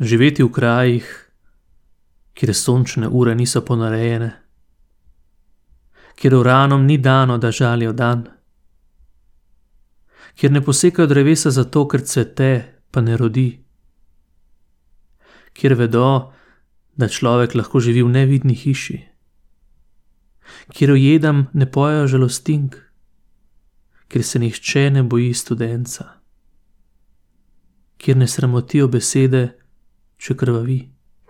živeti v krajih, kjer sončne ure niso ponarejene, kjer uranom ni dano, da žalijo dan, kjer ne posekajo drevesa zato, ker cvete, pa ne rodi, kjer vedo, da človek lahko živi v nevidni hiši, kjer ujedam ne pojejo žalostink, kjer se nihče ne boji studenca, kjer ne sramotijo besede, شكرا کردەوەوی